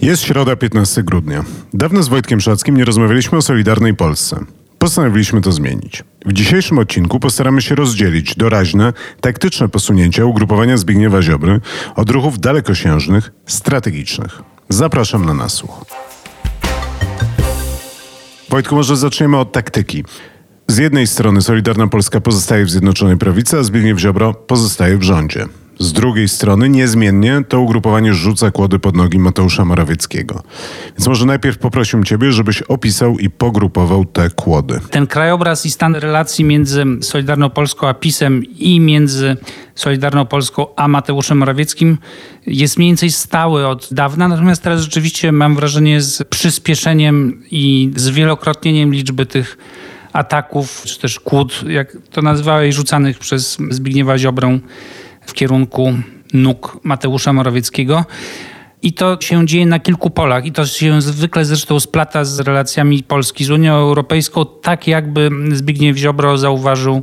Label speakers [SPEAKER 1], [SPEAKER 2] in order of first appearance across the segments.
[SPEAKER 1] Jest środa 15 grudnia. Dawno z Wojtkiem Szackim nie rozmawialiśmy o Solidarnej Polsce. Postanowiliśmy to zmienić. W dzisiejszym odcinku postaramy się rozdzielić doraźne, taktyczne posunięcia ugrupowania Zbigniewa Ziobry od ruchów dalekosiężnych, strategicznych. Zapraszam na nasłuch. Wojtku, może zaczniemy od taktyki. Z jednej strony Solidarna Polska pozostaje w Zjednoczonej Prawicy, a Zbigniew Ziobro pozostaje w rządzie. Z drugiej strony niezmiennie to ugrupowanie rzuca kłody pod nogi Mateusza Morawieckiego. Więc może najpierw poprosiłbym Ciebie, żebyś opisał i pogrupował te kłody.
[SPEAKER 2] Ten krajobraz i stan relacji między Solidarną Polską a PiSem i między Solidarną Polską a Mateuszem Morawieckim jest mniej więcej stały od dawna, natomiast teraz rzeczywiście mam wrażenie z przyspieszeniem i zwielokrotnieniem liczby tych ataków, czy też kłód, jak to nazwałeś, rzucanych przez Zbigniewa Ziobrę w kierunku nóg Mateusza Morawieckiego. I to się dzieje na kilku polach i to się zwykle zresztą splata z relacjami Polski z Unią Europejską, tak jakby Zbigniew Ziobro zauważył,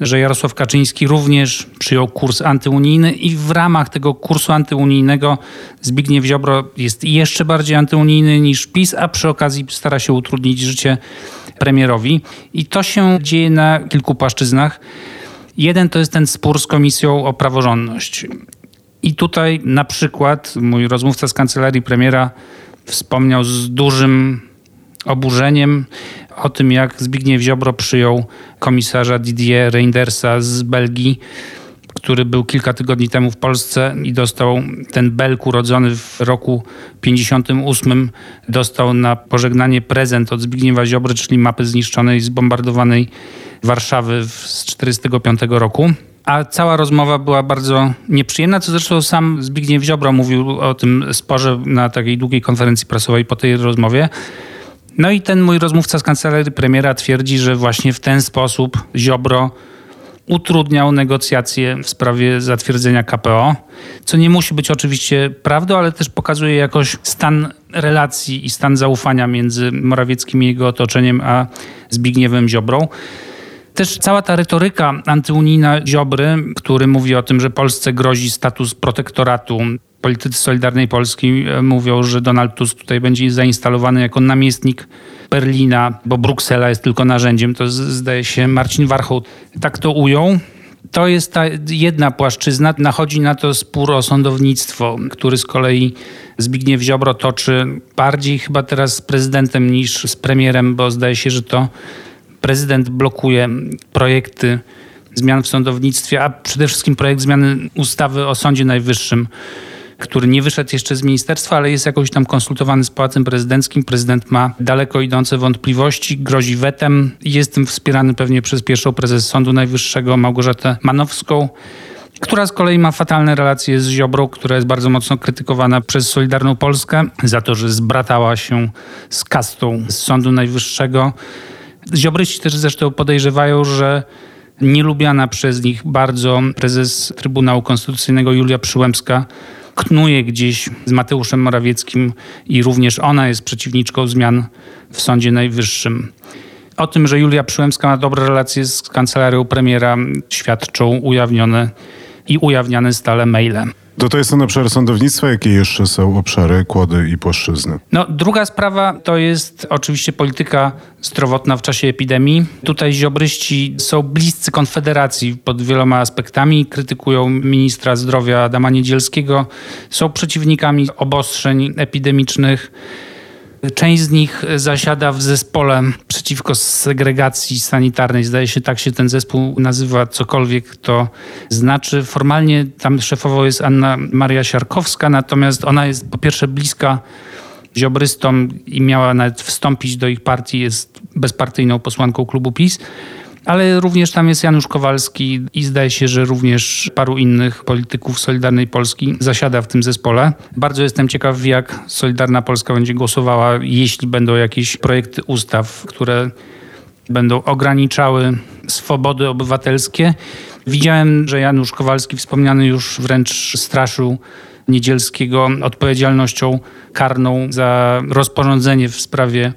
[SPEAKER 2] że Jarosław Kaczyński również przyjął kurs antyunijny i w ramach tego kursu antyunijnego Zbigniew Ziobro jest jeszcze bardziej antyunijny niż PiS, a przy okazji stara się utrudnić życie premierowi. I to się dzieje na kilku płaszczyznach. Jeden to jest ten spór z Komisją o praworządność. I tutaj na przykład mój rozmówca z kancelarii premiera wspomniał z dużym oburzeniem o tym, jak Zbigniew Ziobro przyjął komisarza Didier Reindersa z Belgii, który był kilka tygodni temu w Polsce i dostał ten Belk urodzony w roku 58, dostał na pożegnanie prezent od Zbigniewa Ziobry, czyli mapy zniszczonej, zbombardowanej Warszawy z 1945 roku. A cała rozmowa była bardzo nieprzyjemna, co zresztą sam Zbigniew Ziobro mówił o tym sporze na takiej długiej konferencji prasowej po tej rozmowie. No i ten mój rozmówca z kancelarii premiera twierdzi, że właśnie w ten sposób Ziobro utrudniał negocjacje w sprawie zatwierdzenia KPO, co nie musi być oczywiście prawdą, ale też pokazuje jakoś stan relacji i stan zaufania między Morawieckim i jego otoczeniem a Zbigniewem Ziobrą. Też cała ta retoryka antyunijna Ziobry, który mówi o tym, że Polsce grozi status protektoratu. Politycy Solidarnej Polski e, mówią, że Donald Tusk tutaj będzie zainstalowany jako namiestnik Berlina, bo Bruksela jest tylko narzędziem. To zdaje się Marcin Warchoł tak to ujął. To jest ta jedna płaszczyzna. Nachodzi na to spór o sądownictwo, który z kolei Zbigniew Ziobro toczy bardziej chyba teraz z prezydentem niż z premierem, bo zdaje się, że to prezydent blokuje projekty zmian w sądownictwie, a przede wszystkim projekt zmiany ustawy o Sądzie Najwyższym, który nie wyszedł jeszcze z ministerstwa, ale jest jakoś tam konsultowany z Pałacem Prezydenckim. Prezydent ma daleko idące wątpliwości, grozi wetem jest tym wspierany pewnie przez pierwszą prezes Sądu Najwyższego Małgorzatę Manowską która z kolei ma fatalne relacje z Ziobrą, która jest bardzo mocno krytykowana przez Solidarną Polskę za to, że zbratała się z kastą z Sądu Najwyższego. Ziobryści też zresztą podejrzewają, że nielubiana przez nich bardzo prezes Trybunału Konstytucyjnego Julia Przyłębska knuje gdzieś z Mateuszem Morawieckim i również ona jest przeciwniczką zmian w Sądzie Najwyższym. O tym, że Julia Przyłębska ma dobre relacje z kancelarią premiera świadczą ujawnione i ujawniane stale maile.
[SPEAKER 1] To to jest ten obszar sądownictwa, jakie jeszcze są obszary, kłody i płaszczyzny?
[SPEAKER 2] No, druga sprawa to jest oczywiście polityka zdrowotna w czasie epidemii. Tutaj ziobryści są bliscy Konfederacji pod wieloma aspektami, krytykują ministra zdrowia Adama Niedzielskiego, są przeciwnikami obostrzeń epidemicznych. Część z nich zasiada w zespole przeciwko segregacji sanitarnej. Zdaje się, tak się ten zespół nazywa, cokolwiek to znaczy. Formalnie tam szefową jest Anna Maria Siarkowska, natomiast ona jest po pierwsze bliska ziobrystom i miała nawet wstąpić do ich partii, jest bezpartyjną posłanką klubu PiS. Ale również tam jest Janusz Kowalski i zdaje się, że również paru innych polityków Solidarnej Polski zasiada w tym zespole. Bardzo jestem ciekaw, jak Solidarna Polska będzie głosowała, jeśli będą jakieś projekty ustaw, które będą ograniczały swobody obywatelskie. Widziałem, że Janusz Kowalski, wspomniany już wręcz straszył Niedzielskiego odpowiedzialnością karną za rozporządzenie w sprawie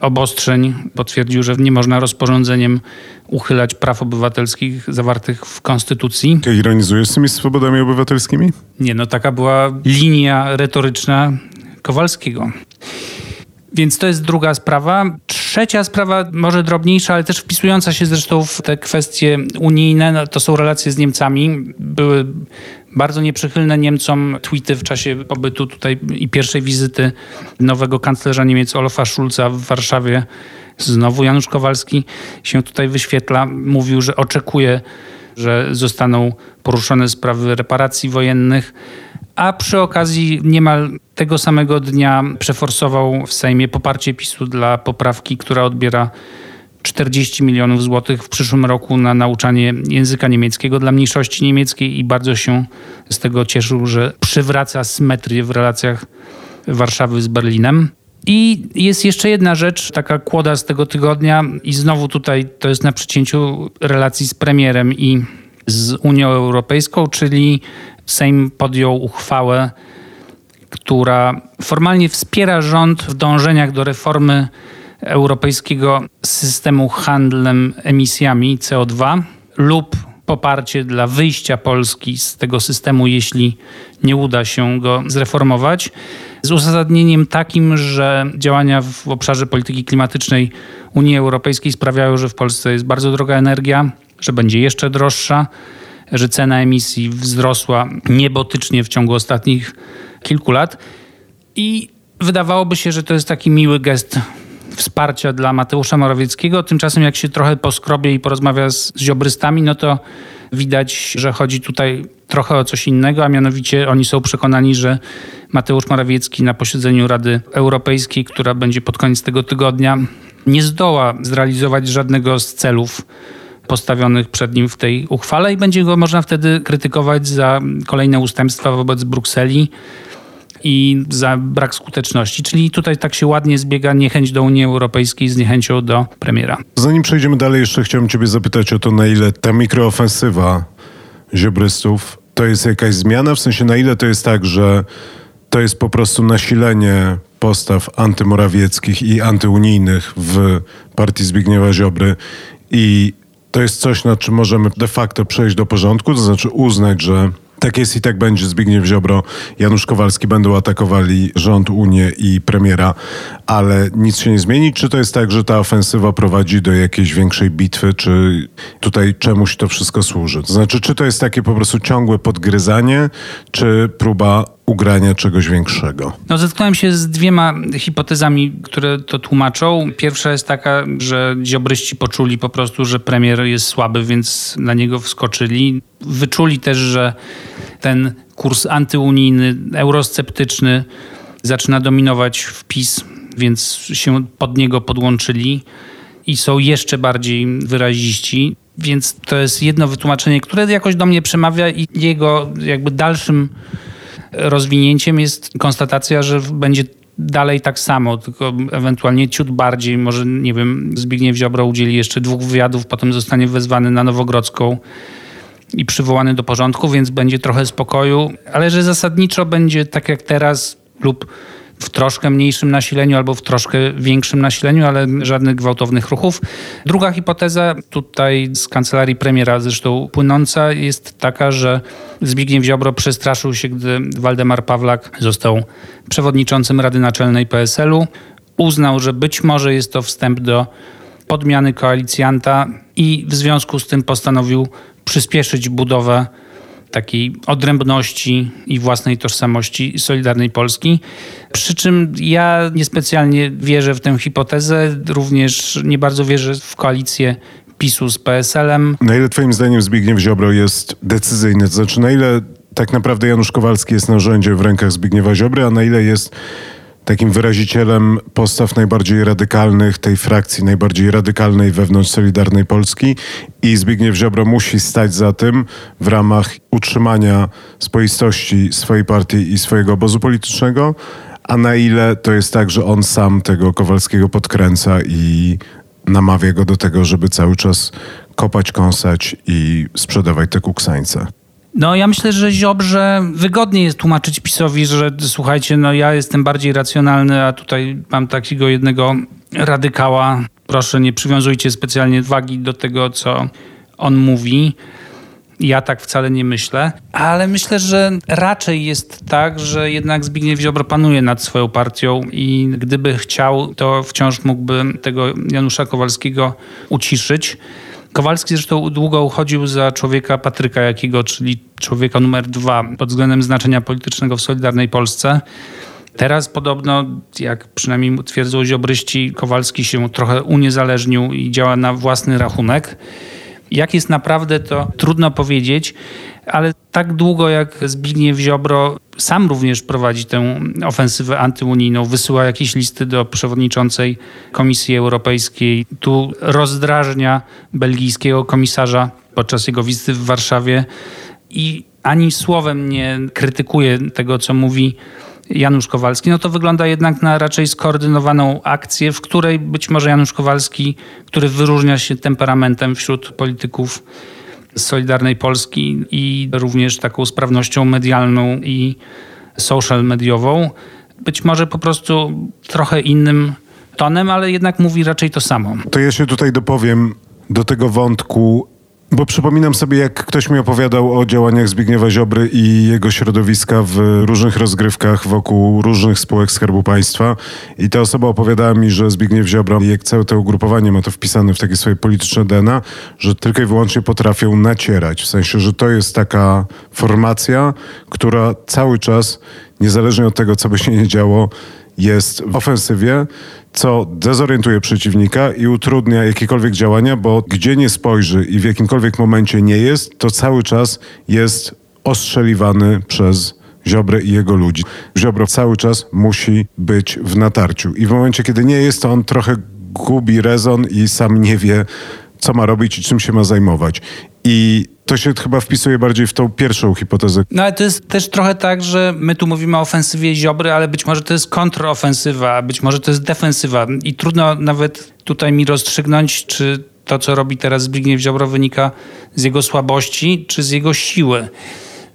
[SPEAKER 2] obostrzeń. Potwierdził, że nie można rozporządzeniem uchylać praw obywatelskich zawartych w Konstytucji.
[SPEAKER 1] Ty ironizujesz z tymi swobodami obywatelskimi?
[SPEAKER 2] Nie, no taka była linia retoryczna Kowalskiego. Więc to jest druga sprawa. Trzecia sprawa, może drobniejsza, ale też wpisująca się zresztą w te kwestie unijne, no to są relacje z Niemcami. Były bardzo nieprzychylne Niemcom tweety w czasie pobytu tutaj i pierwszej wizyty nowego kanclerza Niemiec Olafa Schulza w Warszawie. Znowu Janusz Kowalski się tutaj wyświetla. Mówił, że oczekuje, że zostaną poruszone sprawy reparacji wojennych a przy okazji niemal tego samego dnia przeforsował w Sejmie poparcie PiSu dla poprawki, która odbiera 40 milionów złotych w przyszłym roku na nauczanie języka niemieckiego dla mniejszości niemieckiej i bardzo się z tego cieszył, że przywraca symetrię w relacjach Warszawy z Berlinem. I jest jeszcze jedna rzecz, taka kłoda z tego tygodnia, i znowu tutaj to jest na przecięciu relacji z premierem i z Unią Europejską, czyli Sejm podjął uchwałę, która formalnie wspiera rząd w dążeniach do reformy europejskiego systemu handlem emisjami CO2 lub poparcie dla wyjścia Polski z tego systemu, jeśli nie uda się go zreformować, z uzasadnieniem takim, że działania w obszarze polityki klimatycznej Unii Europejskiej sprawiają, że w Polsce jest bardzo droga energia, że będzie jeszcze droższa że cena emisji wzrosła niebotycznie w ciągu ostatnich kilku lat. I wydawałoby się, że to jest taki miły gest wsparcia dla Mateusza Morawieckiego. Tymczasem jak się trochę poskrobie i porozmawia z, z ziobrystami, no to widać, że chodzi tutaj trochę o coś innego, a mianowicie oni są przekonani, że Mateusz Morawiecki na posiedzeniu Rady Europejskiej, która będzie pod koniec tego tygodnia, nie zdoła zrealizować żadnego z celów postawionych przed nim w tej uchwale i będzie go można wtedy krytykować za kolejne ustępstwa wobec Brukseli i za brak skuteczności. Czyli tutaj tak się ładnie zbiega niechęć do Unii Europejskiej z niechęcią do premiera.
[SPEAKER 1] Zanim przejdziemy dalej, jeszcze chciałem Ciebie zapytać o to, na ile ta mikroofensywa ziobrystów to jest jakaś zmiana, w sensie na ile to jest tak, że to jest po prostu nasilenie postaw antymorawieckich i antyunijnych w partii Zbigniewa Ziobry i to jest coś, nad czym możemy de facto przejść do porządku, to znaczy uznać, że tak jest i tak będzie. Zbigniew Ziobro, Janusz Kowalski będą atakowali rząd, Unię i premiera, ale nic się nie zmieni. Czy to jest tak, że ta ofensywa prowadzi do jakiejś większej bitwy, czy tutaj czemuś to wszystko służy? To znaczy, czy to jest takie po prostu ciągłe podgryzanie, czy próba ugrania czegoś większego?
[SPEAKER 2] No, zetknąłem się z dwiema hipotezami, które to tłumaczą. Pierwsza jest taka, że ziobryści poczuli po prostu, że premier jest słaby, więc na niego wskoczyli. Wyczuli też, że ten kurs antyunijny, eurosceptyczny zaczyna dominować w PiS, więc się pod niego podłączyli i są jeszcze bardziej wyraziści. Więc to jest jedno wytłumaczenie, które jakoś do mnie przemawia i jego jakby dalszym rozwinięciem jest konstatacja, że będzie dalej tak samo, tylko ewentualnie ciut bardziej. Może, nie wiem, Zbigniew Ziobro udzieli jeszcze dwóch wywiadów, potem zostanie wezwany na Nowogrodzką i przywołany do porządku, więc będzie trochę spokoju, ale że zasadniczo będzie tak jak teraz lub w troszkę mniejszym nasileniu albo w troszkę większym nasileniu, ale żadnych gwałtownych ruchów. Druga hipoteza tutaj z kancelarii premiera zresztą płynąca jest taka, że Zbigniew Ziobro przestraszył się, gdy Waldemar Pawlak został przewodniczącym Rady Naczelnej PSL-u. Uznał, że być może jest to wstęp do podmiany koalicjanta i w związku z tym postanowił przyspieszyć budowę takiej odrębności i własnej tożsamości Solidarnej Polski. Przy czym ja niespecjalnie wierzę w tę hipotezę, również nie bardzo wierzę w koalicję PiSu z PSL-em.
[SPEAKER 1] Na ile twoim zdaniem Zbigniew Ziobro jest decyzyjny? To znaczy na ile tak naprawdę Janusz Kowalski jest narzędziem w rękach Zbigniewa Ziobry, a na ile jest takim wyrazicielem postaw najbardziej radykalnych tej frakcji, najbardziej radykalnej wewnątrz Solidarnej Polski i Zbigniew Ziobro musi stać za tym w ramach utrzymania spoistości swojej partii i swojego obozu politycznego, a na ile to jest tak, że on sam tego Kowalskiego podkręca i namawia go do tego, żeby cały czas kopać, kąsać i sprzedawać te kuksańce.
[SPEAKER 2] No ja myślę, że Ziobrze wygodniej jest tłumaczyć PiSowi, że słuchajcie, no ja jestem bardziej racjonalny, a tutaj mam takiego jednego radykała. Proszę nie przywiązujcie specjalnie wagi do tego, co on mówi. Ja tak wcale nie myślę, ale myślę, że raczej jest tak, że jednak Zbigniew Ziobro panuje nad swoją partią i gdyby chciał, to wciąż mógłby tego Janusza Kowalskiego uciszyć. Kowalski zresztą długo uchodził za człowieka Patryka Jakiego, czyli człowieka numer dwa pod względem znaczenia politycznego w Solidarnej Polsce. Teraz podobno, jak przynajmniej twierdzą ziobryści, Kowalski się trochę uniezależnił i działa na własny rachunek. Jak jest naprawdę, to trudno powiedzieć, ale tak długo jak Zbigniew Ziobro sam również prowadzi tę ofensywę antyunijną, wysyła jakieś listy do przewodniczącej Komisji Europejskiej, tu rozdrażnia belgijskiego komisarza podczas jego wizyty w Warszawie i ani słowem nie krytykuje tego, co mówi Janusz Kowalski, no to wygląda jednak na raczej skoordynowaną akcję, w której być może Janusz Kowalski, który wyróżnia się temperamentem wśród polityków Solidarnej Polski i również taką sprawnością medialną i social mediową, być może po prostu trochę innym tonem, ale jednak mówi raczej to samo.
[SPEAKER 1] To ja się tutaj dopowiem do tego wątku bo przypominam sobie, jak ktoś mi opowiadał o działaniach Zbigniewa Ziobry i jego środowiska w różnych rozgrywkach wokół różnych spółek Skarbu Państwa. I ta osoba opowiadała mi, że Zbigniew Ziobro, jak całe to ugrupowanie ma to wpisane w takie swoje polityczne DNA, że tylko i wyłącznie potrafią nacierać. W sensie, że to jest taka formacja, która cały czas, niezależnie od tego, co by się nie działo, jest w ofensywie, co dezorientuje przeciwnika i utrudnia jakiekolwiek działania, bo gdzie nie spojrzy i w jakimkolwiek momencie nie jest, to cały czas jest ostrzeliwany przez Ziobrę i jego ludzi. Ziobro cały czas musi być w natarciu i w momencie, kiedy nie jest, to on trochę gubi rezon i sam nie wie, co ma robić i czym się ma zajmować. I to się chyba wpisuje bardziej w tą pierwszą hipotezę.
[SPEAKER 2] No ale to jest też trochę tak, że my tu mówimy o ofensywie Ziobry, ale być może to jest kontrofensywa, być może to jest defensywa i trudno nawet tutaj mi rozstrzygnąć, czy to, co robi teraz Zbigniew Ziobro wynika z jego słabości, czy z jego siły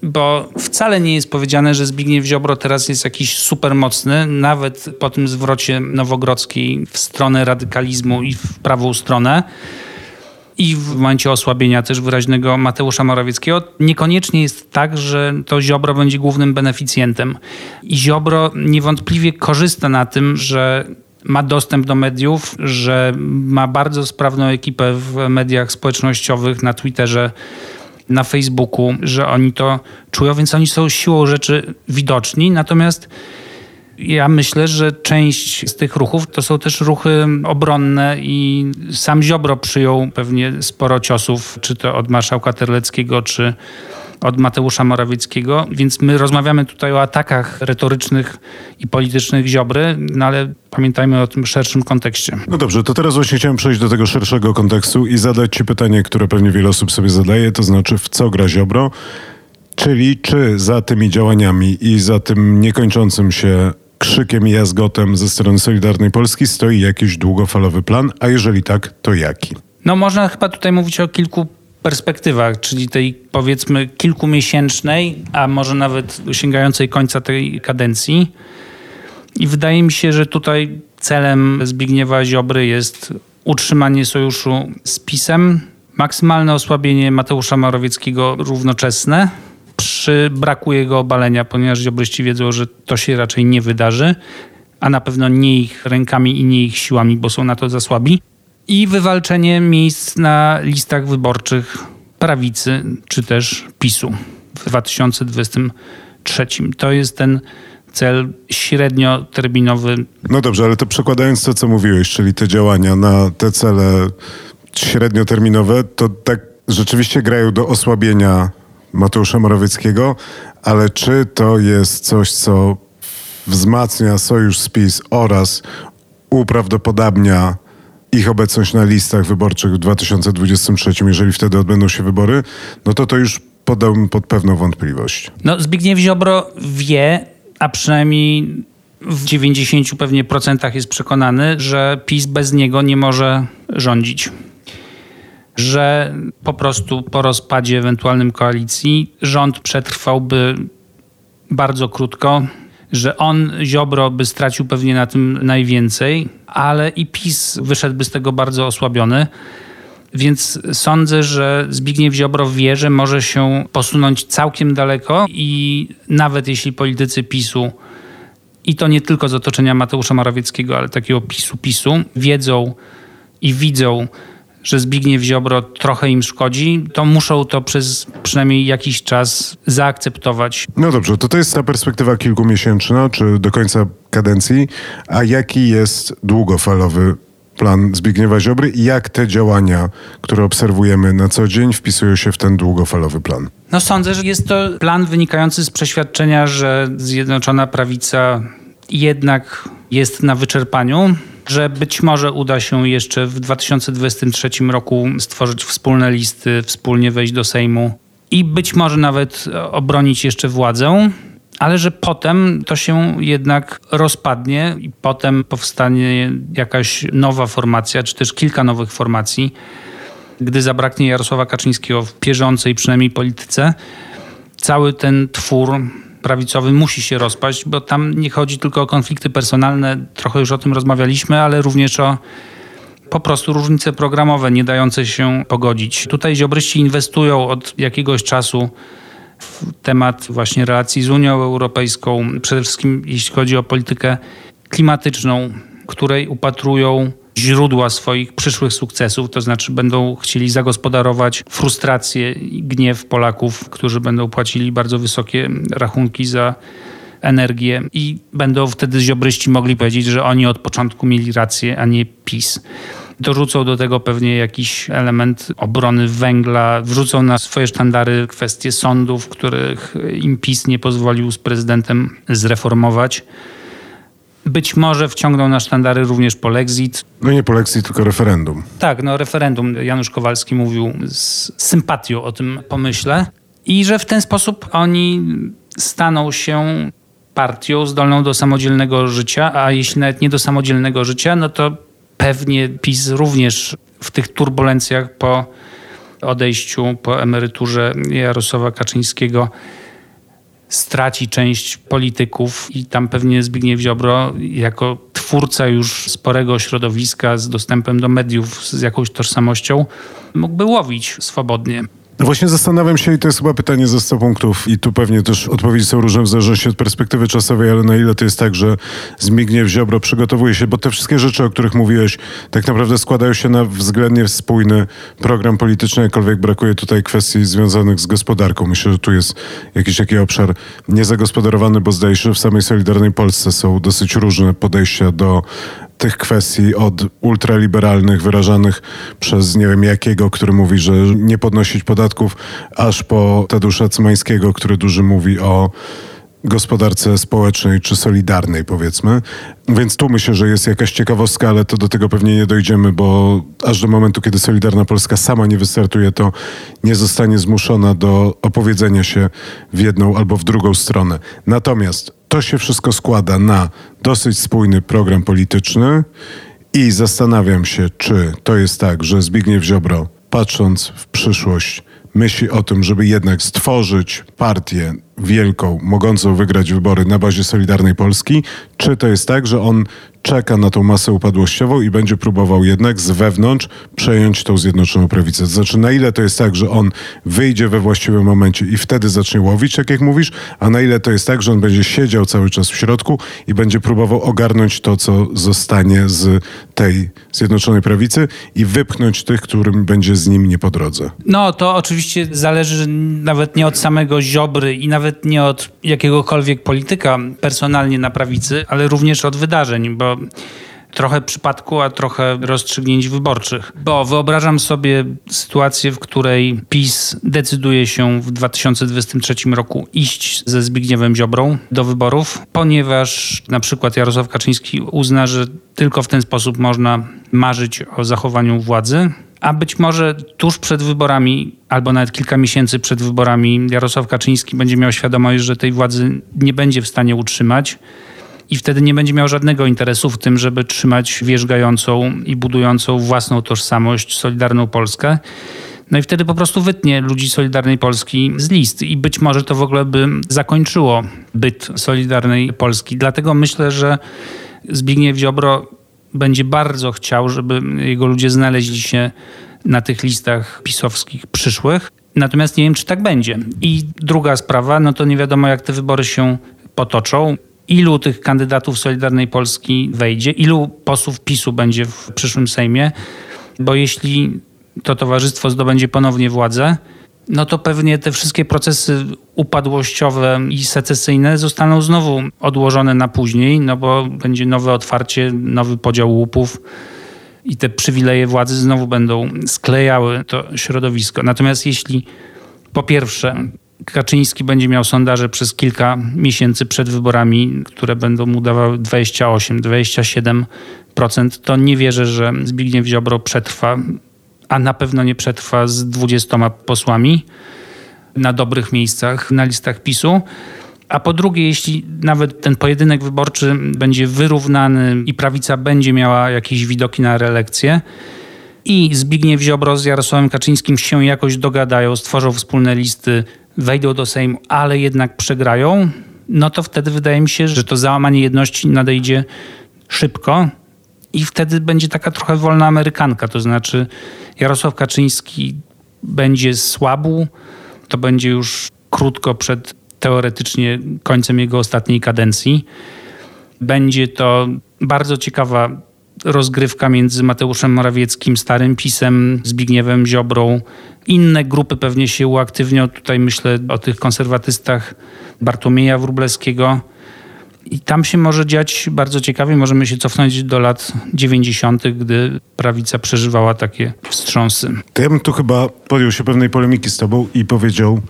[SPEAKER 2] bo wcale nie jest powiedziane, że Zbigniew Ziobro teraz jest jakiś super mocny, nawet po tym zwrocie Nowogrodzkiej w stronę radykalizmu i w prawą stronę i w momencie osłabienia też wyraźnego Mateusza Morawieckiego, niekoniecznie jest tak, że to Ziobro będzie głównym beneficjentem. I Ziobro niewątpliwie korzysta na tym, że ma dostęp do mediów, że ma bardzo sprawną ekipę w mediach społecznościowych, na Twitterze, na Facebooku, że oni to czują, więc oni są siłą rzeczy widoczni. Natomiast ja myślę, że część z tych ruchów to są też ruchy obronne i sam Ziobro przyjął pewnie sporo ciosów, czy to od marszałka Terleckiego, czy od Mateusza Morawieckiego, więc my rozmawiamy tutaj o atakach retorycznych i politycznych Ziobry, no ale pamiętajmy o tym szerszym kontekście.
[SPEAKER 1] No dobrze, to teraz właśnie chciałem przejść do tego szerszego kontekstu i zadać Ci pytanie, które pewnie wiele osób sobie zadaje, to znaczy w co gra Ziobro? Czyli czy za tymi działaniami i za tym niekończącym się krzykiem i jazgotem ze strony Solidarnej Polski stoi jakiś długofalowy plan, a jeżeli tak, to jaki?
[SPEAKER 2] No można chyba tutaj mówić o kilku perspektywach, czyli tej powiedzmy kilkumiesięcznej, a może nawet sięgającej końca tej kadencji. I wydaje mi się, że tutaj celem Zbigniewa Ziobry jest utrzymanie sojuszu z PiSem, maksymalne osłabienie Mateusza Morawieckiego równoczesne, przy braku jego obalenia, ponieważ ziobryści wiedzą, że to się raczej nie wydarzy, a na pewno nie ich rękami i nie ich siłami, bo są na to za słabi. I wywalczenie miejsc na listach wyborczych prawicy czy też PiSu w 2023. To jest ten cel średnioterminowy.
[SPEAKER 1] No dobrze, ale to przekładając to, co mówiłeś, czyli te działania na te cele średnioterminowe, to tak rzeczywiście grają do osłabienia Mateusza Morawieckiego, ale czy to jest coś, co wzmacnia sojusz z PiS oraz uprawdopodobnia ich obecność na listach wyborczych w 2023, jeżeli wtedy odbędą się wybory, no to to już podałbym pod pewną wątpliwość.
[SPEAKER 2] No Zbigniew Ziobro wie, a przynajmniej w 90 pewnie procentach jest przekonany, że PiS bez niego nie może rządzić. Że po prostu po rozpadzie ewentualnym koalicji rząd przetrwałby bardzo krótko, że on, Ziobro, by stracił pewnie na tym najwięcej, ale i PiS wyszedłby z tego bardzo osłabiony. Więc sądzę, że Zbigniew Ziobro wie, że może się posunąć całkiem daleko i nawet jeśli politycy PiSu i to nie tylko z otoczenia Mateusza Morawieckiego, ale takiego PiSu PiSu wiedzą i widzą, że Zbigniew Ziobro trochę im szkodzi, to muszą to przez przynajmniej jakiś czas zaakceptować.
[SPEAKER 1] No dobrze, to to jest ta perspektywa kilkumiesięczna, czy do końca kadencji, a jaki jest długofalowy plan Zbigniewa Ziobry i jak te działania, które obserwujemy na co dzień, wpisują się w ten długofalowy plan?
[SPEAKER 2] No sądzę, że jest to plan wynikający z przeświadczenia, że Zjednoczona Prawica jednak jest na wyczerpaniu, że być może uda się jeszcze w 2023 roku stworzyć wspólne listy, wspólnie wejść do Sejmu i być może nawet obronić jeszcze władzę ale że potem to się jednak rozpadnie i potem powstanie jakaś nowa formacja, czy też kilka nowych formacji, gdy zabraknie Jarosława Kaczyńskiego w bieżącej przynajmniej polityce. Cały ten twór prawicowy musi się rozpaść, bo tam nie chodzi tylko o konflikty personalne, trochę już o tym rozmawialiśmy, ale również o po prostu różnice programowe nie dające się pogodzić. Tutaj ziobryści inwestują od jakiegoś czasu w temat właśnie relacji z Unią Europejską, przede wszystkim jeśli chodzi o politykę klimatyczną, której upatrują źródła swoich przyszłych sukcesów, to znaczy będą chcieli zagospodarować frustrację i gniew Polaków, którzy będą płacili bardzo wysokie rachunki za energię i będą wtedy ziobryści mogli powiedzieć, że oni od początku mieli rację, a nie PiS. Dorzucą do tego pewnie jakiś element obrony węgla, wrzucą na swoje sztandary kwestie sądów, których im PiS nie pozwolił z prezydentem zreformować. Być może wciągną na sztandary również polexit.
[SPEAKER 1] No nie polexit, tylko referendum.
[SPEAKER 2] Tak, no referendum. Janusz Kowalski mówił z sympatią o tym pomyśle. I że w ten sposób oni staną się partią zdolną do samodzielnego życia, a jeśli nawet nie do samodzielnego życia, no to pewnie PiS również w tych turbulencjach po odejściu, po emeryturze Jarosława Kaczyńskiego straci część polityków i tam pewnie Zbigniew Ziobro jako twórca już sporego środowiska z dostępem do mediów, z jakąś tożsamością mógłby łowić swobodnie.
[SPEAKER 1] Właśnie zastanawiam się i to jest chyba pytanie ze 100 punktów i tu pewnie też odpowiedzi są różne w zależności od perspektywy czasowej, ale na ile to jest tak, że Zbigniew Ziobro przygotowuje się, bo te wszystkie rzeczy, o których mówiłeś, tak naprawdę składają się na względnie spójny program polityczny, jakkolwiek brakuje tutaj kwestii związanych z gospodarką. Myślę, że tu jest jakiś taki obszar niezagospodarowany, bo zdaje się, że w samej Solidarnej Polsce są dosyć różne podejścia do tych kwestii od ultraliberalnych wyrażanych przez nie wiem jakiego, który mówi, że nie podnosić podatków, aż po Tadeusza Cymańskiego, który dużo mówi o gospodarce społecznej czy solidarnej, powiedzmy. Więc tu myślę, że jest jakaś ciekawostka, ale to do tego pewnie nie dojdziemy, bo aż do momentu, kiedy Solidarna Polska sama nie wystartuje, to nie zostanie zmuszona do opowiedzenia się w jedną albo w drugą stronę. Natomiast to się wszystko składa na dosyć spójny program polityczny i zastanawiam się, czy to jest tak, że Zbigniew Ziobro, patrząc w przyszłość, myśli o tym, żeby jednak stworzyć partię wielką, mogącą wygrać wybory na bazie Solidarnej Polski, czy to jest tak, że on czeka na tą masę upadłościową i będzie próbował jednak z wewnątrz przejąć tą Zjednoczoną Prawicę. To znaczy, na ile to jest tak, że on wyjdzie we właściwym momencie i wtedy zacznie łowić, tak jak mówisz, a na ile to jest tak, że on będzie siedział cały czas w środku i będzie próbował ogarnąć to, co zostanie z tej Zjednoczonej Prawicy i wypchnąć tych, którym będzie z nim nie po drodze.
[SPEAKER 2] No, to oczywiście zależy nawet nie od samego Ziobry i nawet nie od jakiegokolwiek polityka personalnie na prawicy, ale również od wydarzeń, bo trochę przypadku, a trochę rozstrzygnięć wyborczych. Bo wyobrażam sobie sytuację, w której PiS decyduje się w 2023 roku iść ze Zbigniewem Ziobrą do wyborów, ponieważ na przykład Jarosław Kaczyński uzna, że tylko w ten sposób można marzyć o zachowaniu władzy, a być może tuż przed wyborami, albo nawet kilka miesięcy przed wyborami, Jarosław Kaczyński będzie miał świadomość, że tej władzy nie będzie w stanie utrzymać i wtedy nie będzie miał żadnego interesu w tym, żeby trzymać wierzgającą i budującą własną tożsamość Solidarną Polskę. No i wtedy po prostu wytnie ludzi Solidarnej Polski z list i być może to w ogóle by zakończyło byt Solidarnej Polski. Dlatego myślę, że Zbigniew Ziobro będzie bardzo chciał, żeby jego ludzie znaleźli się na tych listach pisowskich przyszłych. Natomiast nie wiem, czy tak będzie. I druga sprawa, no to nie wiadomo, jak te wybory się potoczą. Ilu tych kandydatów Solidarnej Polski wejdzie, ilu posłów PiSu będzie w przyszłym Sejmie, bo jeśli to towarzystwo zdobędzie ponownie władzę, no to pewnie te wszystkie procesy upadłościowe i secesyjne zostaną znowu odłożone na później, no bo będzie nowe otwarcie, nowy podział łupów i te przywileje władzy znowu będą sklejały to środowisko. Natomiast jeśli po pierwsze Kaczyński będzie miał sondaże przez kilka miesięcy przed wyborami, które będą mu dawały 28-27%, to nie wierzę, że Zbigniew Ziobro przetrwa a na pewno nie przetrwa z 20 posłami na dobrych miejscach na listach PiSu. A po drugie, jeśli nawet ten pojedynek wyborczy będzie wyrównany i prawica będzie miała jakieś widoki na reelekcję, i Zbigniew Ziobro z Jarosławem Kaczyńskim się jakoś dogadają, stworzą wspólne listy, wejdą do Sejmu, ale jednak przegrają, no to wtedy wydaje mi się, że to załamanie jedności nadejdzie szybko i wtedy będzie taka trochę wolna amerykanka, to znaczy Jarosław Kaczyński będzie słabł, to będzie już krótko przed teoretycznie końcem jego ostatniej kadencji. Będzie to bardzo ciekawa rozgrywka między Mateuszem Morawieckim, Starym Pisem, Zbigniewem Ziobrą. Inne grupy pewnie się uaktywnią. Tutaj myślę o tych konserwatystach Bartłomieja Wróblewskiego. I tam się może dziać bardzo ciekawie. Możemy się cofnąć do lat 90., gdy prawica przeżywała takie wstrząsy.
[SPEAKER 1] To ja bym tu chyba podjął się pewnej polemiki z tobą i powiedział,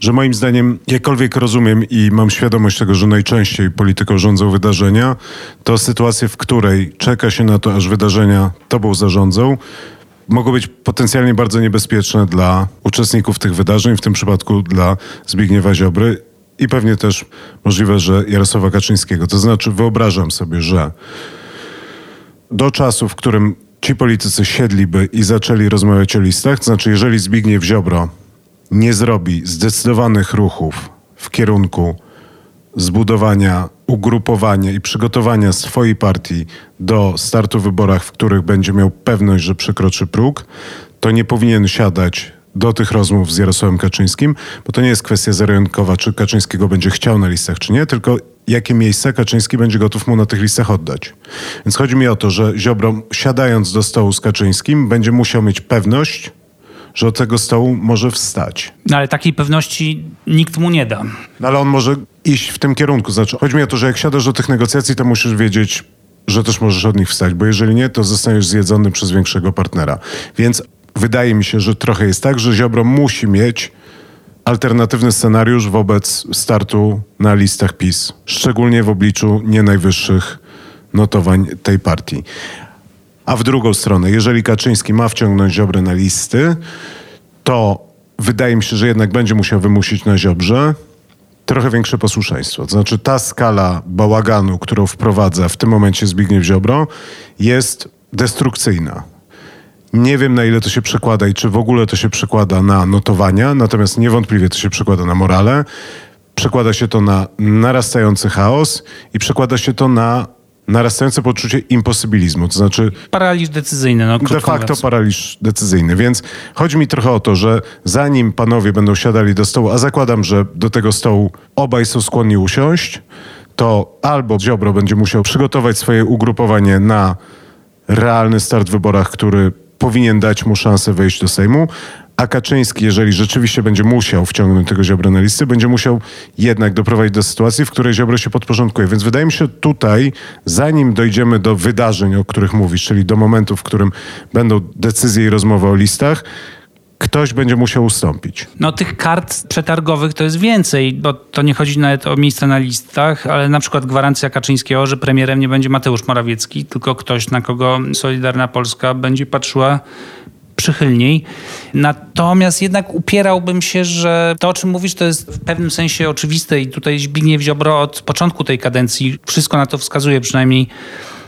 [SPEAKER 1] że moim zdaniem, jakkolwiek rozumiem i mam świadomość tego, że najczęściej polityką rządzą wydarzenia, to sytuacje, w której czeka się na to, aż wydarzenia tobą zarządzą, mogą być potencjalnie bardzo niebezpieczne dla uczestników tych wydarzeń, w tym przypadku dla Zbigniewa Ziobry i pewnie też możliwe, że Jarosława Kaczyńskiego. To znaczy, wyobrażam sobie, że do czasu, w którym ci politycy siedliby i zaczęli rozmawiać o listach, to znaczy, jeżeli Zbigniew Ziobro nie zrobi zdecydowanych ruchów w kierunku zbudowania, ugrupowania i przygotowania swojej partii do startu w wyborach, w których będzie miał pewność, że przekroczy próg, to nie powinien siadać do tych rozmów z Jarosławem Kaczyńskim, bo to nie jest kwestia zero czy Kaczyńskiego będzie chciał na listach, czy nie, tylko jakie miejsca Kaczyński będzie gotów mu na tych listach oddać. Więc chodzi mi o to, że Ziobro, siadając do stołu z Kaczyńskim, będzie musiał mieć pewność, że od tego stołu może wstać.
[SPEAKER 2] No ale takiej pewności nikt mu nie da.
[SPEAKER 1] No ale on może iść w tym kierunku. Znaczy, chodzi mi o to, że jak siadasz do tych negocjacji, to musisz wiedzieć, że też możesz od nich wstać, bo jeżeli nie, to zostaniesz zjedzony przez większego partnera. Więc wydaje mi się, że trochę jest tak, że Ziobro musi mieć alternatywny scenariusz wobec startu na listach PiS, szczególnie w obliczu nie najwyższych notowań tej partii. A w drugą stronę, jeżeli Kaczyński ma wciągnąć Ziobrę na listy, to wydaje mi się, że jednak będzie musiał wymusić na Ziobrze trochę większe posłuszeństwo. To znaczy ta skala bałaganu, którą wprowadza w tym momencie Zbigniew Ziobro jest destrukcyjna. Nie wiem, na ile to się przekłada i czy w ogóle to się przekłada na notowania, natomiast niewątpliwie to się przekłada na morale. Przekłada się to na narastający chaos i przekłada się to na narastające poczucie imposybilizmu, to znaczy...
[SPEAKER 2] Paraliż decyzyjny, no
[SPEAKER 1] De facto mówiąc. paraliż decyzyjny, więc chodzi mi trochę o to, że zanim panowie będą siadali do stołu, a zakładam, że do tego stołu obaj są skłonni usiąść, to albo Ziobro będzie musiał przygotować swoje ugrupowanie na realny start w wyborach, który powinien dać mu szansę wejść do Sejmu, a Kaczyński, jeżeli rzeczywiście będzie musiał wciągnąć tego Ziobro na listy, będzie musiał jednak doprowadzić do sytuacji, w której Ziobro się podporządkuje. Więc wydaje mi się tutaj, zanim dojdziemy do wydarzeń, o których mówisz, czyli do momentu, w którym będą decyzje i rozmowy o listach, ktoś będzie musiał ustąpić.
[SPEAKER 2] No tych kart przetargowych to jest więcej, bo to nie chodzi nawet o miejsca na listach, ale na przykład gwarancja Kaczyńskiego, że premierem nie będzie Mateusz Morawiecki, tylko ktoś, na kogo Solidarna Polska będzie patrzyła przychylniej. Natomiast jednak upierałbym się, że to, o czym mówisz, to jest w pewnym sensie oczywiste i tutaj Zbigniew Ziobro od początku tej kadencji wszystko na to wskazuje, przynajmniej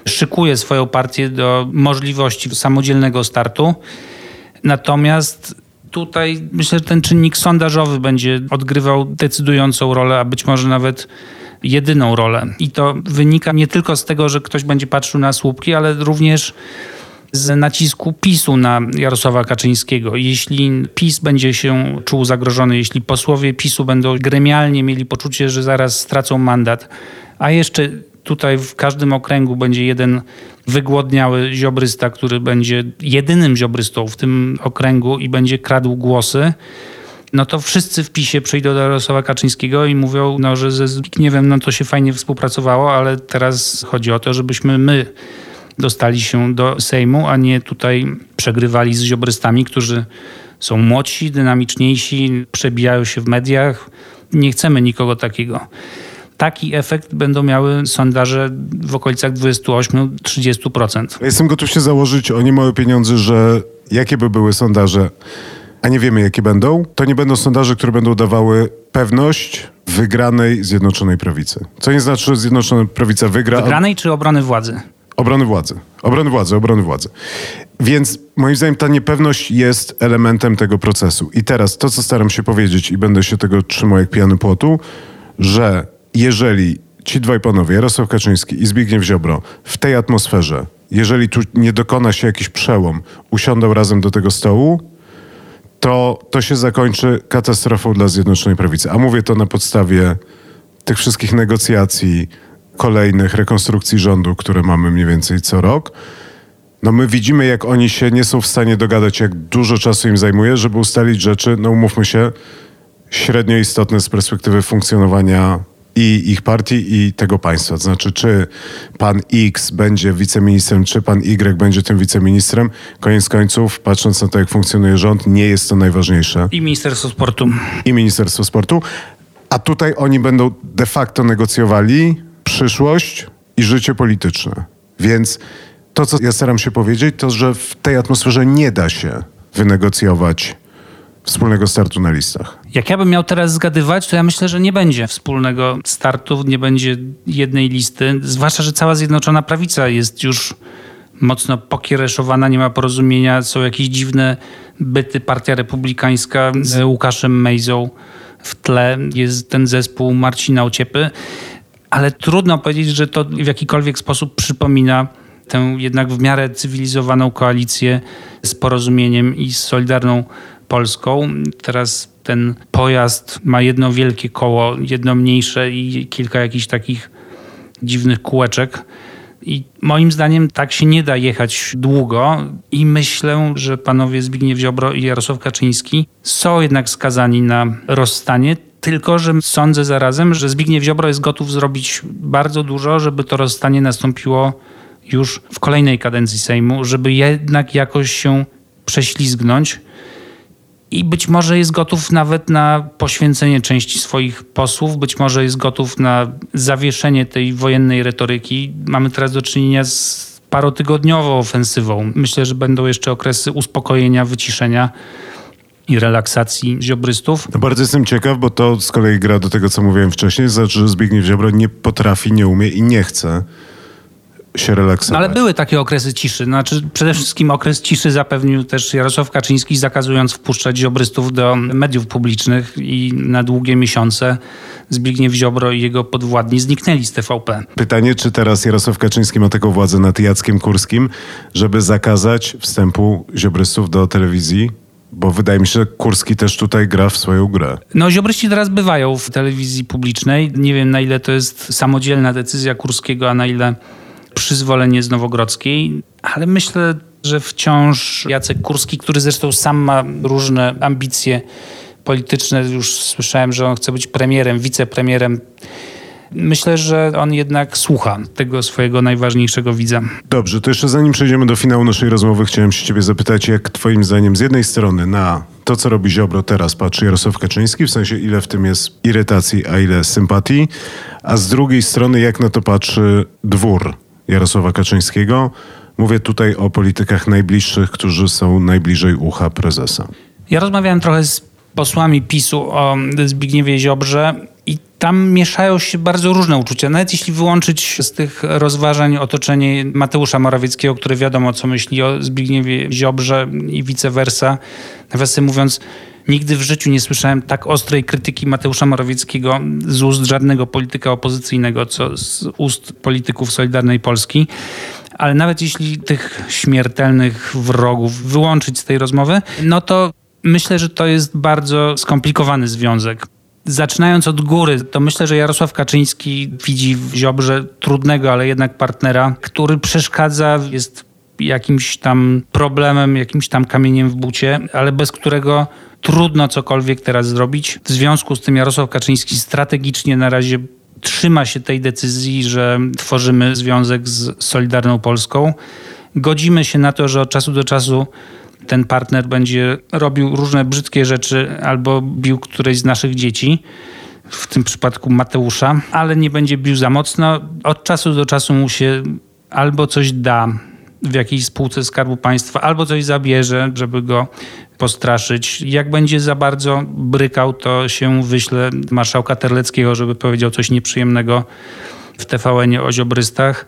[SPEAKER 2] szykuje swoją partię do możliwości samodzielnego startu. Natomiast tutaj myślę, że ten czynnik sondażowy będzie odgrywał decydującą rolę, a być może nawet jedyną rolę. I to wynika nie tylko z tego, że ktoś będzie patrzył na słupki, ale również z nacisku PiSu na Jarosława Kaczyńskiego. Jeśli PiS będzie się czuł zagrożony, jeśli posłowie PiSu będą gremialnie mieli poczucie, że zaraz stracą mandat, a jeszcze tutaj w każdym okręgu będzie jeden wygłodniały ziobrysta, który będzie jedynym ziobrystą w tym okręgu i będzie kradł głosy, no to wszyscy w PiSie przyjdą do Jarosława Kaczyńskiego i mówią, no, że ze Zbigniewem no, to się fajnie współpracowało, ale teraz chodzi o to, żebyśmy my dostali się do Sejmu, a nie tutaj przegrywali z ziobrystami, którzy są młodsi, dynamiczniejsi, przebijają się w mediach. Nie chcemy nikogo takiego. Taki efekt będą miały sondaże w okolicach 28-30%.
[SPEAKER 1] Jestem gotów się założyć o niemałe pieniądze, że jakie by były sondaże, a nie wiemy jakie będą, to nie będą sondaże, które będą dawały pewność wygranej Zjednoczonej Prawicy. Co nie znaczy, że Zjednoczona Prawica wygra.
[SPEAKER 2] Wygranej czy obrony władzy?
[SPEAKER 1] Obrony władzy. Obrony władzy, obrony władzy. Więc moim zdaniem ta niepewność jest elementem tego procesu. I teraz to, co staram się powiedzieć i będę się tego trzymał jak pijany płotu, że jeżeli ci dwaj panowie, Jarosław Kaczyński i Zbigniew Ziobro, w tej atmosferze, jeżeli tu nie dokona się jakiś przełom, usiądą razem do tego stołu, to to się zakończy katastrofą dla Zjednoczonej Prawicy. A mówię to na podstawie tych wszystkich negocjacji, kolejnych rekonstrukcji rządu, które mamy mniej więcej co rok. No my widzimy, jak oni się nie są w stanie dogadać, jak dużo czasu im zajmuje, żeby ustalić rzeczy, no umówmy się, średnio istotne z perspektywy funkcjonowania i ich partii, i tego państwa. To znaczy, czy pan X będzie wiceministrem, czy pan Y będzie tym wiceministrem. Koniec końców, patrząc na to, jak funkcjonuje rząd, nie jest to najważniejsze.
[SPEAKER 2] I Ministerstwo Sportu.
[SPEAKER 1] I Ministerstwo Sportu. A tutaj oni będą de facto negocjowali przyszłość i życie polityczne. Więc to, co ja staram się powiedzieć, to, że w tej atmosferze nie da się wynegocjować wspólnego startu na listach.
[SPEAKER 2] Jak ja bym miał teraz zgadywać, to ja myślę, że nie będzie wspólnego startu, nie będzie jednej listy, zwłaszcza, że cała Zjednoczona Prawica jest już mocno pokiereszowana, nie ma porozumienia, są jakieś dziwne byty. Partia Republikańska z Łukaszem Mejzą w tle, jest ten zespół Marcina Ociepy, ale trudno powiedzieć, że to w jakikolwiek sposób przypomina tę jednak w miarę cywilizowaną koalicję z porozumieniem i z Solidarną Polską. Teraz ten pojazd ma jedno wielkie koło, jedno mniejsze i kilka jakichś takich dziwnych kółeczek. I moim zdaniem tak się nie da jechać długo i myślę, że panowie Zbigniew Ziobro i Jarosław Kaczyński są jednak skazani na rozstanie, tylko że sądzę zarazem, że Zbigniew Ziobro jest gotów zrobić bardzo dużo, żeby to rozstanie nastąpiło już w kolejnej kadencji Sejmu, żeby jednak jakoś się prześlizgnąć i być może jest gotów nawet na poświęcenie części swoich posłów, być może jest gotów na zawieszenie tej wojennej retoryki. Mamy teraz do czynienia z parotygodniową ofensywą. Myślę, że będą jeszcze okresy uspokojenia, wyciszenia i relaksacji ziobrystów.
[SPEAKER 1] Bardzo jestem ciekaw, bo to z kolei gra do tego, co mówiłem wcześniej, znaczy, że Zbigniew Ziobro nie potrafi, nie umie i nie chce się relaksować.
[SPEAKER 2] No ale były takie okresy ciszy. Znaczy, przede wszystkim okres ciszy zapewnił też Jarosław Kaczyński, zakazując wpuszczać ziobrystów do mediów publicznych i na długie miesiące Zbigniew Ziobro i jego podwładni zniknęli z TVP.
[SPEAKER 1] Pytanie, czy teraz Jarosław Kaczyński ma taką władzę nad Jackiem Kurskim, żeby zakazać wstępu ziobrystów do telewizji? Bo wydaje mi się, że Kurski też tutaj gra w swoją grę.
[SPEAKER 2] No, ziobryści teraz bywają w telewizji publicznej. Nie wiem, na ile to jest samodzielna decyzja Kurskiego, a na ile przyzwolenie z Nowogrodzkiej, ale myślę że wciąż Jacek Kurski, który zresztą sam ma różne ambicje polityczne, już słyszałem, że on chce być premierem, wicepremierem. Myślę, że on jednak słucha tego swojego najważniejszego widza.
[SPEAKER 1] Dobrze, to jeszcze zanim przejdziemy do finału naszej rozmowy, chciałem się ciebie zapytać, jak twoim zdaniem z jednej strony na to, co robi Ziobro teraz, patrzy Jarosław Kaczyński, w sensie ile w tym jest irytacji, a ile sympatii, a z drugiej strony jak na to patrzy dwór Jarosława Kaczyńskiego. Mówię tutaj o politykach najbliższych, którzy są najbliżej ucha prezesa.
[SPEAKER 2] Ja rozmawiałem trochę z posłami PiSu o Zbigniewie Ziobrze i tam mieszają się bardzo różne uczucia. Nawet jeśli wyłączyć z tych rozważań otoczenie Mateusza Morawieckiego, który wiadomo, co myśli o Zbigniewie Ziobrze i vice versa. Nawiasem mówiąc, nigdy w życiu nie słyszałem tak ostrej krytyki Mateusza Morawieckiego z ust żadnego polityka opozycyjnego, co z ust polityków Solidarnej Polski. Ale nawet jeśli tych śmiertelnych wrogów wyłączyć z tej rozmowy, no to myślę, że to jest bardzo skomplikowany związek Zaczynając od góry, to myślę, że Jarosław Kaczyński widzi w Ziobrze trudnego, ale jednak partnera, który przeszkadza, jest jakimś tam problemem, jakimś tam kamieniem w bucie, ale bez którego trudno cokolwiek teraz zrobić. W związku z tym Jarosław Kaczyński strategicznie na razie trzyma się tej decyzji, że tworzymy związek z Solidarną Polską. Godzimy się na to, że od czasu do czasu ten partner będzie robił różne brzydkie rzeczy albo bił któreś z naszych dzieci, w tym przypadku Mateusza, ale nie będzie bił za mocno. Od czasu do czasu mu się albo coś da w jakiejś spółce Skarbu Państwa, albo coś zabierze, żeby go postraszyć. Jak będzie za bardzo brykał, to się wyśle marszałka Terleckiego, żeby powiedział coś nieprzyjemnego w TVN o ziobrystach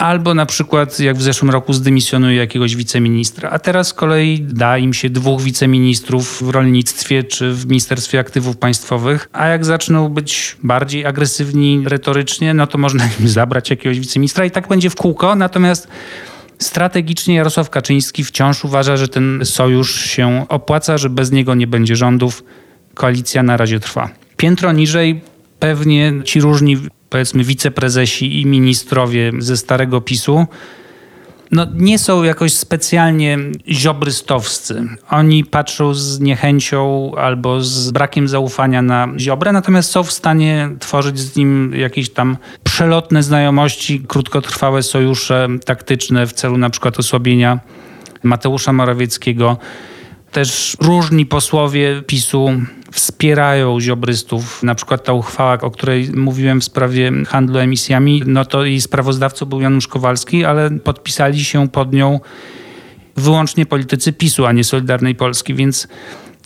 [SPEAKER 2] albo na przykład jak w zeszłym roku zdymisjonuje jakiegoś wiceministra, a teraz z kolei da im się dwóch wiceministrów w rolnictwie czy w Ministerstwie Aktywów Państwowych, a jak zaczną być bardziej agresywni retorycznie, no to można im zabrać jakiegoś wiceministra i tak będzie w kółko, natomiast strategicznie Jarosław Kaczyński wciąż uważa, że ten sojusz się opłaca, że bez niego nie będzie rządów. Koalicja na razie trwa. Piętro niżej pewnie ci różni powiedzmy wiceprezesi i ministrowie ze starego PiSu, no, nie są jakoś specjalnie ziobrystowscy. Oni patrzą z niechęcią albo z brakiem zaufania na Ziobrę, natomiast są w stanie tworzyć z nim jakieś tam przelotne znajomości, krótkotrwałe sojusze taktyczne w celu na przykład osłabienia Mateusza Morawieckiego. Też różni posłowie PiSu wspierają ziobrystów. Na przykład ta uchwała, o której mówiłem w sprawie handlu emisjami, no to jej sprawozdawcą był Janusz Kowalski, ale podpisali się pod nią wyłącznie politycy PiSu, a nie Solidarnej Polski, więc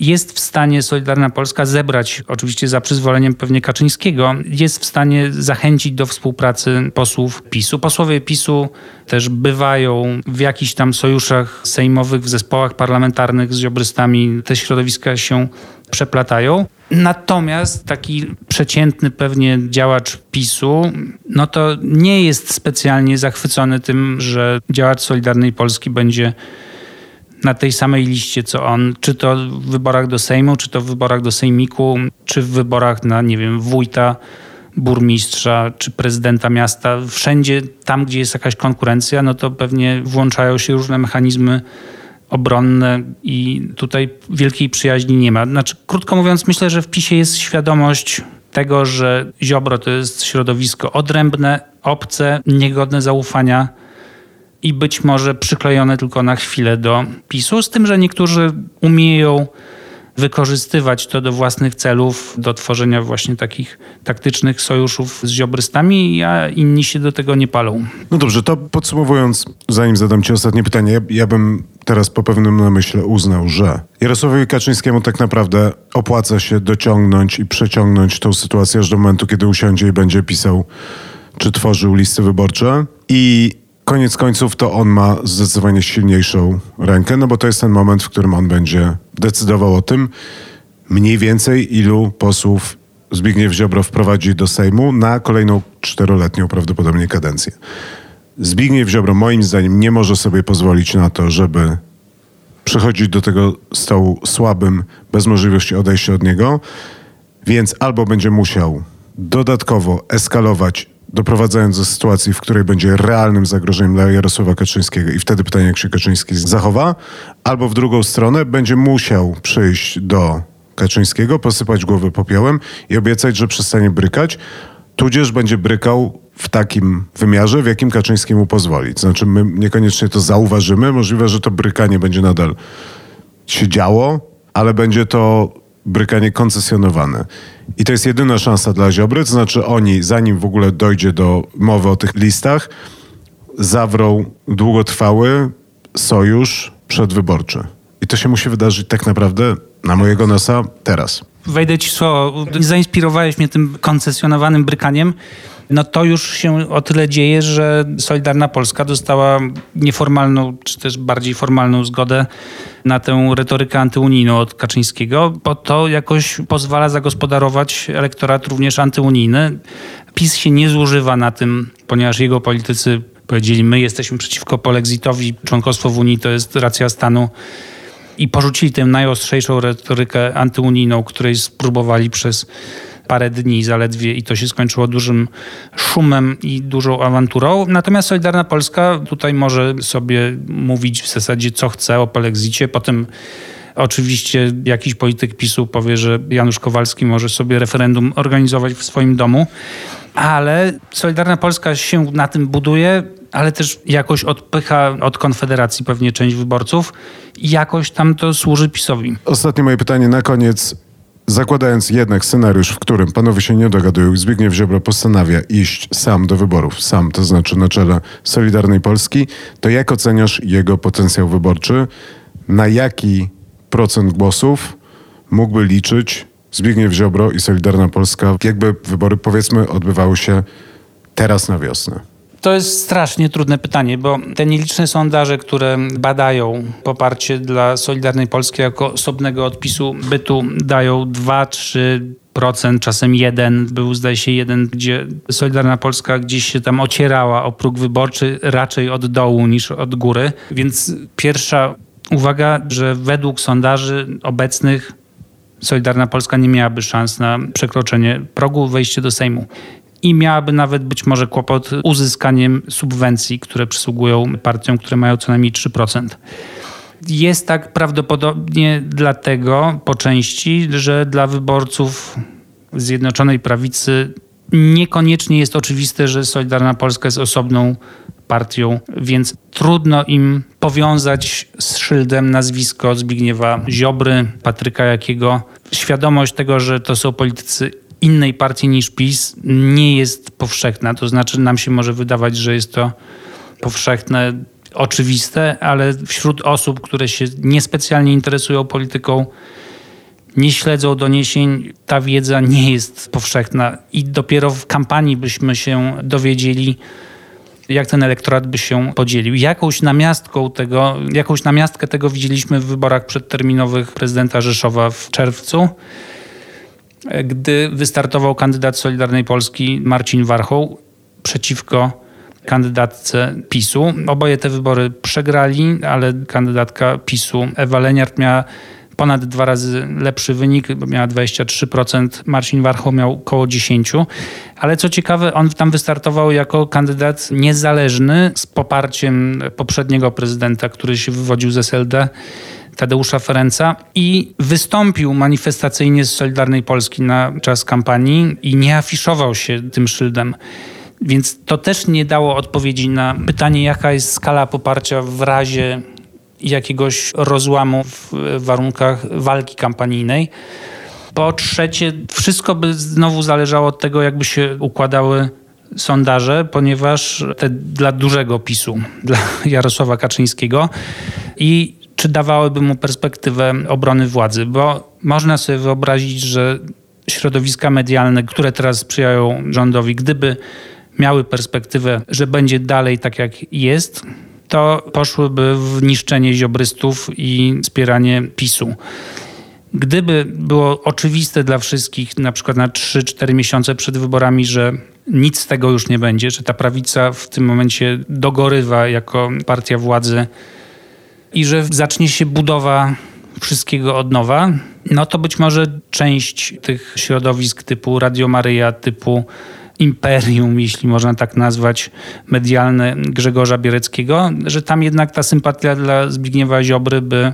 [SPEAKER 2] jest w stanie Solidarna Polska zebrać, oczywiście za przyzwoleniem pewnie Kaczyńskiego, jest w stanie zachęcić do współpracy posłów PiSu. Posłowie PiSu też bywają w jakichś tam sojuszach sejmowych, w zespołach parlamentarnych z ziobrystami. Te środowiska się przeplatają. Natomiast taki przeciętny pewnie działacz PiSu, no to nie jest specjalnie zachwycony tym, że działacz Solidarnej Polski będzie na tej samej liście co on, czy to w wyborach do Sejmu, czy to w wyborach do Sejmiku, czy w wyborach na, nie wiem, wójta, burmistrza, czy prezydenta miasta. Wszędzie tam, gdzie jest jakaś konkurencja, no to pewnie włączają się różne mechanizmy obronne i tutaj wielkiej przyjaźni nie ma. Znaczy, krótko mówiąc, myślę, że w PiSie jest świadomość tego, że Ziobro to jest środowisko odrębne, obce, niegodne zaufania i być może przyklejone tylko na chwilę do PiSu, z tym, że niektórzy umieją wykorzystywać to do własnych celów, do tworzenia właśnie takich taktycznych sojuszów z ziobrystami, a inni się do tego nie palą.
[SPEAKER 1] No dobrze, to podsumowując, zanim zadam Ci ostatnie pytanie, ja, ja bym teraz po pewnym namyśle uznał, że Jarosławowi Kaczyńskiemu tak naprawdę opłaca się dociągnąć i przeciągnąć tą sytuację aż do momentu, kiedy usiądzie i będzie pisał czy tworzył listy wyborcze i koniec końców to on ma zdecydowanie silniejszą rękę, no bo to jest ten moment, w którym on będzie decydował o tym, mniej więcej ilu posłów Zbigniew Ziobro wprowadzi do Sejmu na kolejną czteroletnią prawdopodobnie kadencję. Zbigniew Ziobro moim zdaniem nie może sobie pozwolić na to, żeby przychodzić do tego stołu słabym, bez możliwości odejścia od niego, więc albo będzie musiał dodatkowo eskalować doprowadzając do sytuacji, w której będzie realnym zagrożeniem dla Jarosława Kaczyńskiego i wtedy pytanie, jak się Kaczyński zachowa, albo w drugą stronę będzie musiał przyjść do Kaczyńskiego, posypać głowę popiołem i obiecać, że przestanie brykać, tudzież będzie brykał w takim wymiarze, w jakim Kaczyński mu pozwoli. Znaczy, my niekoniecznie to zauważymy. Możliwe, że to brykanie będzie nadal się działo, ale będzie to brykanie koncesjonowane. I to jest jedyna szansa dla Ziobry, to znaczy oni, zanim w ogóle dojdzie do mowy o tych listach, zawrą długotrwały sojusz przedwyborczy. I to się musi wydarzyć tak naprawdę na mojego nosa teraz.
[SPEAKER 2] Wejdę ci słowo. Zainspirowałeś mnie tym koncesjonowanym brykaniem. No to już się o tyle dzieje, że Solidarna Polska dostała nieformalną, czy też bardziej formalną zgodę na tę retorykę antyunijną od Kaczyńskiego, bo to jakoś pozwala zagospodarować elektorat również antyunijny. PiS się nie zużywa na tym, ponieważ jego politycy powiedzieli, my jesteśmy przeciwko polexitowi, członkostwo w Unii to jest racja stanu i porzucili tę najostrzejszą retorykę antyunijną, której spróbowali przez parę dni zaledwie i to się skończyło dużym szumem i dużą awanturą. Natomiast Solidarna Polska tutaj może sobie mówić w zasadzie co chce o polexicie, potem Oczywiście jakiś polityk PiSu powie, że Janusz Kowalski może sobie referendum organizować w swoim domu, ale Solidarna Polska się na tym buduje, ale też jakoś odpycha od Konfederacji pewnie część wyborców i jakoś tam to służy PiSowi.
[SPEAKER 1] Ostatnie moje pytanie na koniec. Zakładając jednak scenariusz, w którym panowie się nie dogadują, Zbigniew Ziobro postanawia iść sam do wyborów, sam, to znaczy na czele Solidarnej Polski, to jak oceniasz jego potencjał wyborczy? Na jaki procent głosów mógłby liczyć Zbigniew Ziobro i Solidarna Polska, jakby wybory powiedzmy odbywały się teraz na wiosnę?
[SPEAKER 2] To jest strasznie trudne pytanie, bo te nieliczne sondaże, które badają poparcie dla Solidarnej Polski jako osobnego odpisu bytu, dają 2-3%, czasem jeden, był zdaje się jeden, gdzie Solidarna Polska gdzieś się tam ocierała o próg wyborczy raczej od dołu niż od góry. Więc pierwsza uwaga, że według sondaży obecnych Solidarna Polska nie miałaby szans na przekroczenie progu wejście do Sejmu i miałaby nawet być może kłopot uzyskaniem subwencji, które przysługują partiom, które mają co najmniej 3%. Jest tak prawdopodobnie dlatego po części, że dla wyborców Zjednoczonej Prawicy niekoniecznie jest oczywiste, że Solidarna Polska jest osobną partią, więc trudno im powiązać z szyldem nazwisko Zbigniewa Ziobry, Patryka Jakiego. Świadomość tego, że to są politycy innej partii niż PiS nie jest powszechna. To znaczy nam się może wydawać, że jest to powszechne, oczywiste, ale wśród osób, które się niespecjalnie interesują polityką, nie śledzą doniesień, ta wiedza nie jest powszechna i dopiero w kampanii byśmy się dowiedzieli, jak ten elektorat by się podzielił. Jakąś namiastką tego, jakąś namiastkę tego widzieliśmy w wyborach przedterminowych prezydenta Rzeszowa w czerwcu, gdy wystartował kandydat Solidarnej Polski Marcin Warchoł przeciwko kandydatce PiSu. Oboje te wybory przegrali, ale kandydatka PiSu Ewa Leniart miała ponad dwa razy lepszy wynik, miała 23%, Marcin Warchoł miał około 10%. Ale co ciekawe, on tam wystartował jako kandydat niezależny z poparciem poprzedniego prezydenta, który się wywodził z SLD. Tadeusza Ferenca i wystąpił manifestacyjnie z Solidarnej Polski na czas kampanii i nie afiszował się tym szyldem. Więc to też nie dało odpowiedzi na pytanie, jaka jest skala poparcia w razie jakiegoś rozłamu w warunkach walki kampanijnej. Po trzecie, wszystko by znowu zależało od tego, jakby się układały sondaże, ponieważ te dla dużego PiSu, dla Jarosława Kaczyńskiego i czy dawałyby mu perspektywę obrony władzy, bo można sobie wyobrazić, że środowiska medialne, które teraz sprzyjają rządowi, gdyby miały perspektywę, że będzie dalej tak jak jest, to poszłyby w niszczenie ziobrystów i wspieranie PiSu. Gdyby było oczywiste dla wszystkich, na przykład na 3-4 miesiące przed wyborami, że nic z tego już nie będzie, że ta prawica w tym momencie dogorywa jako partia władzy i że zacznie się budowa wszystkiego od nowa, no to być może część tych środowisk typu Radio Maryja, typu imperium, jeśli można tak nazwać, medialne Grzegorza Biereckiego, że tam jednak ta sympatia dla Zbigniewa Ziobry by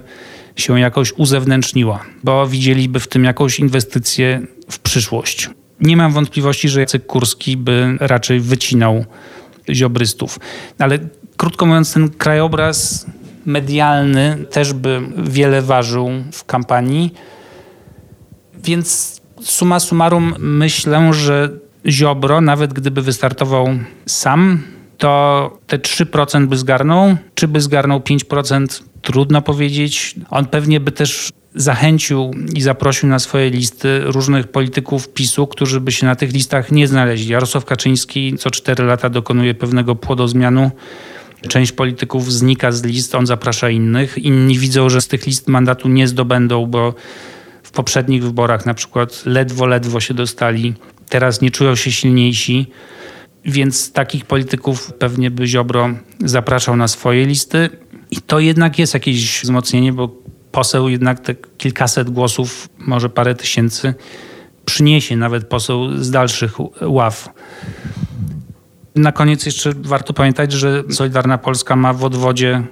[SPEAKER 2] się jakoś uzewnętrzniła, bo widzieliby w tym jakąś inwestycję w przyszłość. Nie mam wątpliwości, że Jacek Kurski by raczej wycinał ziobrystów. Ale krótko mówiąc, ten krajobraz medialny też by wiele ważył w kampanii. Więc suma summarum myślę, że Ziobro, nawet gdyby wystartował sam, to te 3% by zgarnął. Czy by zgarnął 5%? Trudno powiedzieć. On pewnie by też zachęcił i zaprosił na swoje listy różnych polityków PiSu, którzy by się na tych listach nie znaleźli. Jarosław Kaczyński co 4 lata dokonuje pewnego płodozmianu. Część polityków znika z list, on zaprasza innych. Inni widzą, że z tych list mandatu nie zdobędą, bo w poprzednich wyborach na przykład ledwo, ledwo się dostali. Teraz nie czują się silniejsi. Więc takich polityków pewnie by Ziobro zapraszał na swoje listy. I to jednak jest jakieś wzmocnienie, bo poseł jednak te kilkaset głosów, może parę tysięcy przyniesie nawet poseł z dalszych ław. Na koniec jeszcze warto pamiętać, że Solidarna Polska ma w odwodzie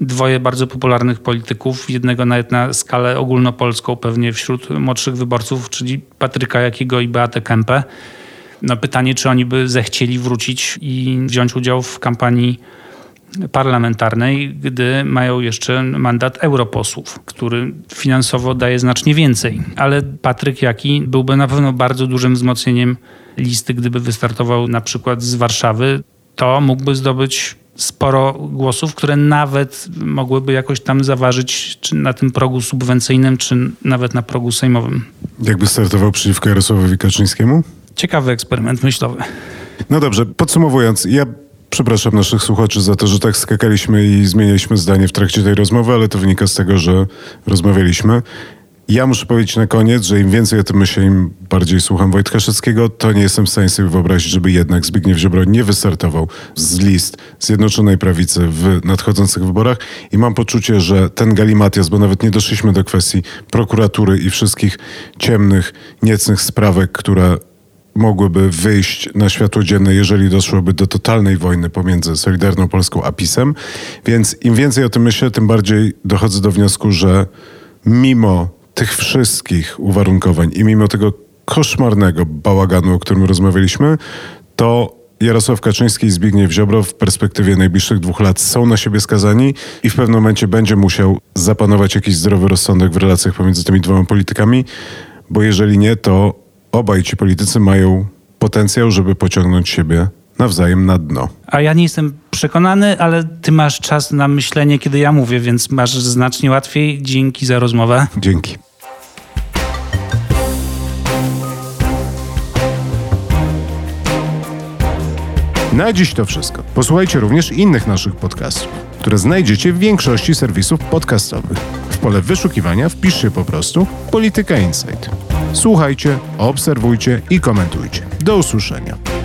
[SPEAKER 2] dwoje bardzo popularnych polityków, jednego nawet na skalę ogólnopolską pewnie wśród młodszych wyborców, czyli Patryka Jakiego i Beatę Kempę. No pytanie, czy oni by zechcieli wrócić i wziąć udział w kampanii parlamentarnej, gdy mają jeszcze mandat europosłów, który finansowo daje znacznie więcej. Ale Patryk Jaki byłby na pewno bardzo dużym wzmocnieniem listy, gdyby wystartował na przykład z Warszawy, to mógłby zdobyć sporo głosów, które nawet mogłyby jakoś tam zaważyć czy na tym progu subwencyjnym, czy nawet na progu sejmowym.
[SPEAKER 1] Jakby startował przeciwko Jarosławowi Kaczyńskiemu?
[SPEAKER 2] Ciekawy eksperyment myślowy.
[SPEAKER 1] No dobrze, podsumowując, ja przepraszam naszych słuchaczy za to, że tak skakaliśmy i zmienialiśmy zdanie w trakcie tej rozmowy, ale to wynika z tego, że rozmawialiśmy. Ja muszę powiedzieć na koniec, że im więcej o tym myślę, im bardziej słucham Wojtka Szeckiego, to nie jestem w stanie sobie wyobrazić, żeby jednak Zbigniew Ziobro nie wystartował z list Zjednoczonej Prawicy w nadchodzących wyborach i mam poczucie, że ten galimatias, bo nawet nie doszliśmy do kwestii prokuratury i wszystkich ciemnych, niecnych sprawek, które mogłyby wyjść na światło dzienne, jeżeli doszłoby do totalnej wojny pomiędzy Solidarną Polską a PiSem. Więc im więcej o tym myślę, tym bardziej dochodzę do wniosku, że mimo tych wszystkich uwarunkowań i mimo tego koszmarnego bałaganu, o którym rozmawialiśmy, to Jarosław Kaczyński i Zbigniew Ziobro w perspektywie najbliższych dwóch lat są na siebie skazani i w pewnym momencie będzie musiał zapanować jakiś zdrowy rozsądek w relacjach pomiędzy tymi dwoma politykami, bo jeżeli nie, to obaj ci politycy mają potencjał, żeby pociągnąć siebie nawzajem na dno.
[SPEAKER 2] A ja nie jestem przekonany, ale ty masz czas na myślenie, kiedy ja mówię, więc masz znacznie łatwiej. Dzięki za rozmowę.
[SPEAKER 1] Dzięki. Na dziś to wszystko. Posłuchajcie również innych naszych podcastów, które znajdziecie w większości serwisów podcastowych. W pole wyszukiwania wpiszcie po prostu Polityka Insight. Słuchajcie, obserwujcie i komentujcie. Do usłyszenia.